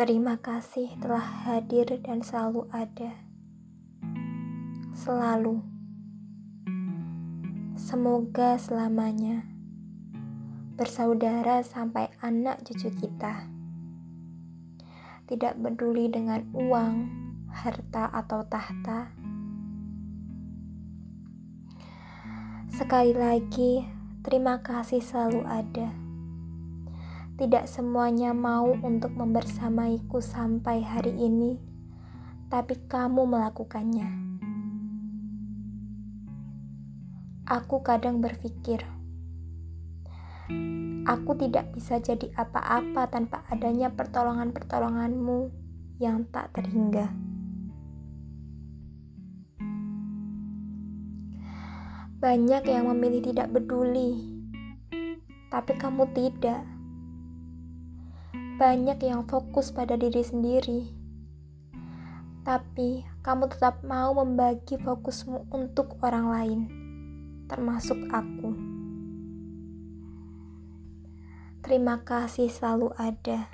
Terima kasih telah hadir dan selalu ada. Selalu. Semoga selamanya bersaudara sampai anak cucu kita. Tidak peduli dengan uang, harta, atau tahta. Sekali lagi, terima kasih selalu ada. Tidak semuanya mau untuk membersamaiku sampai hari ini, tapi kamu melakukannya. Aku kadang berpikir, aku tidak bisa jadi apa-apa tanpa adanya pertolongan-pertolonganmu yang tak terhingga. Banyak yang memilih tidak peduli, tapi kamu tidak banyak yang fokus pada diri sendiri, tapi kamu tetap mau membagi fokusmu untuk orang lain, termasuk aku. Terima kasih selalu ada,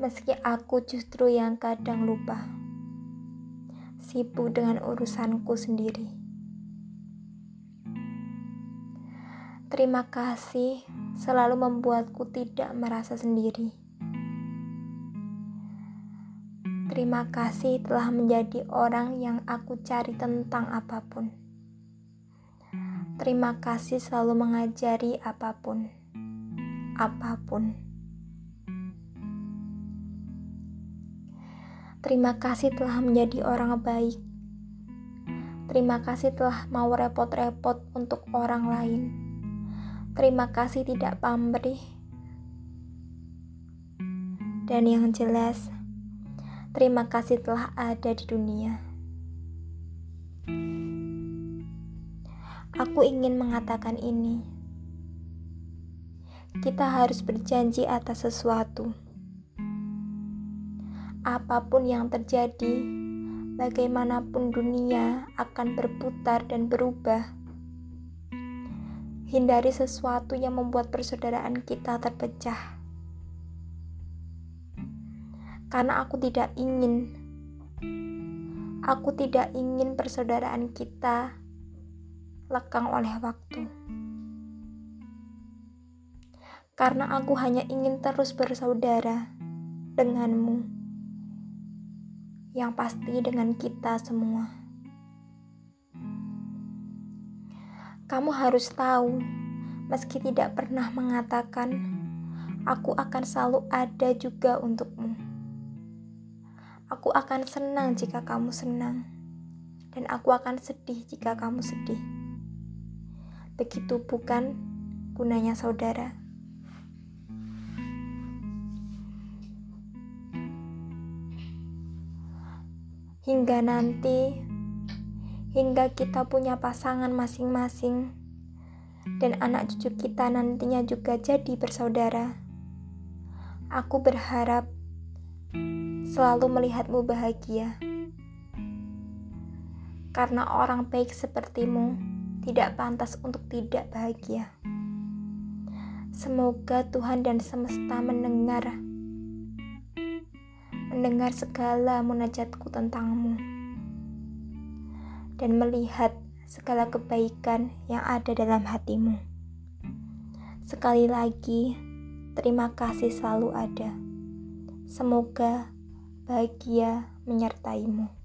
meski aku justru yang kadang lupa, sibuk dengan urusanku sendiri. Terima kasih selalu membuatku tidak merasa sendiri. Terima kasih telah menjadi orang yang aku cari tentang apa pun. Terima kasih selalu mengajari apa pun, apa pun. Terima kasih telah menjadi orang baik. Terima kasih telah mau repot-repot untuk orang lain. Terima kasih tidak pamrih. Dan yang jelas, terima kasih telah ada di dunia. Aku ingin mengatakan ini. Kita harus berjanji atas sesuatu. Apa pun yang terjadi, bagaimanapun dunia akan berputar dan berubah Hindari sesuatu yang membuat persaudaraan kita terpecah. Karena aku tidak ingin aku tidak ingin persaudaraan kita lekang oleh waktu. Karena aku hanya ingin terus bersaudara denganmu. Yang pasti dengan kita semua. Kamu harus tahu, meski tidak pernah mengatakan, aku akan selalu ada juga untukmu. Aku akan senang jika kamu senang, dan aku akan sedih jika kamu sedih. Begitu bukan gunanya saudara. Hingga nanti hingga kita punya pasangan masing-masing, dan anak cucu kita nantinya juga jadi bersaudara. Aku berharap selalu melihatmu bahagia, karena orang baik sepertimu tidak pantas untuk tidak bahagia. Semoga Tuhan dan semesta mendengar mendengar segala munajatku tentangmu dan melihat segala kebaikan yang ada dalam hatimu. Sekali lagi, terima kasih selalu ada. Semoga bahagia menyertaimu.